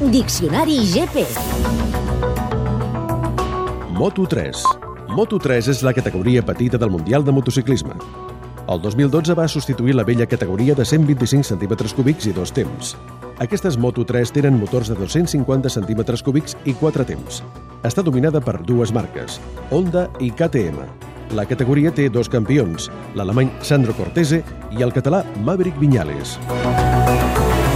Diccionari GP. Moto3. Moto3 és la categoria petita del Mundial de Motociclisme. El 2012 va substituir la vella categoria de 125 centímetres cúbics i dos temps. Aquestes Moto3 tenen motors de 250 centímetres cúbics i 4 temps. Està dominada per dues marques, Honda i KTM. La categoria té dos campions, l'alemany Sandro Cortese i el català Maverick Viñales. Música